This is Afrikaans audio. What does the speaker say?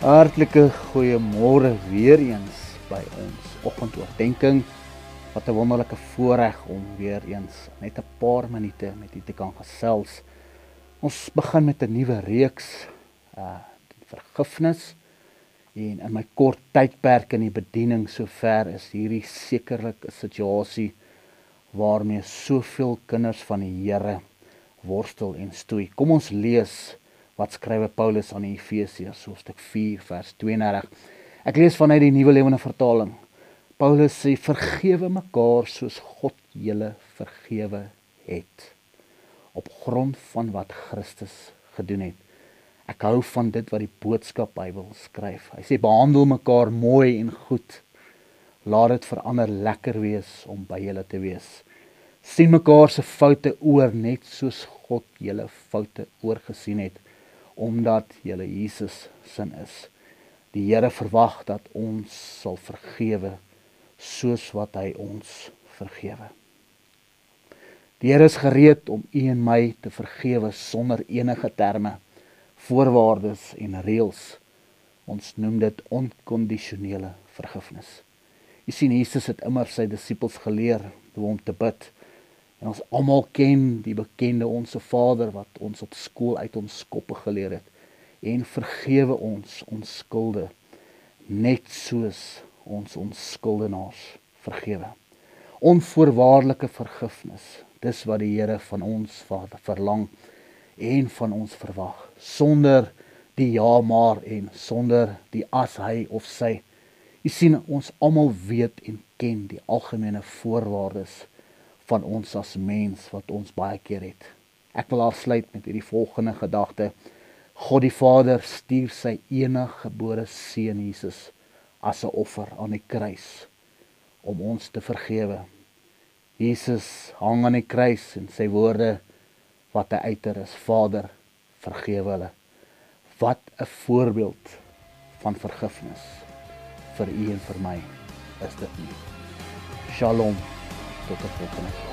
Hartlike goeiemôre weer eens by ons oggendoordenkings. Wat 'n wonderlike voorreg om weer eens net 'n paar minute met u te kan gesels. Ons begin met 'n nuwe reeks uh vergifnis en in my kort tydperk in die bediening sover is hierdie sekerlik 'n situasie waarmee soveel kinders van die Here worstel en stoei. Kom ons lees wat skrywe Paulus aan die Efesiërs hoofstuk 4 vers 32. Ek lees vanuit die Nuwe Lewende Vertaling. Paulus sê vergewe mekaar soos God julle vergewe het op grond van wat Christus gedoen het. Ek hou van dit wat die boodskap Bybel skryf. Hy sê behandel mekaar mooi en goed. Laat dit verander lekker wees om by julle te wees. sien mekaar se foute oor net soos God julle foute oorgesien het omdat julle Jesus sin is. Die Here verwag dat ons sal vergewe soos wat hy ons vergewe. Die Here is gereed om u en my te vergewe sonder enige terme, voorwaardes en reëls. Ons noem dit onkondisionele vergifnis. Jy sien Jesus het immer sy disippels geleer hoe om te bid. En ons almal ken die bekende onsse Vader wat ons op skool uit ons koppe geleer het en vergewe ons ons skulde net soos ons ons skuldenaars vergewe. Onvoorwaardelike vergifnis. Dis wat die Here van ons Vader verlang en van ons verwag sonder die ja maar en sonder die as hy of sy. Jy sien ons almal weet en ken die algemene voorwaardes van ons as mens wat ons baie keer het. Ek wil afsluit met hierdie volgende gedagte. God die Vader stuur sy enige gebore seun Jesus as 'n offer aan die kruis om ons te vergewe. Jesus hang aan die kruis en sy woorde wat hy uiter is: Vader, vergewe hulle. Wat 'n voorbeeld van vergifnis vir u en vir my is dit nie. Shalom tot 'n volgende keer.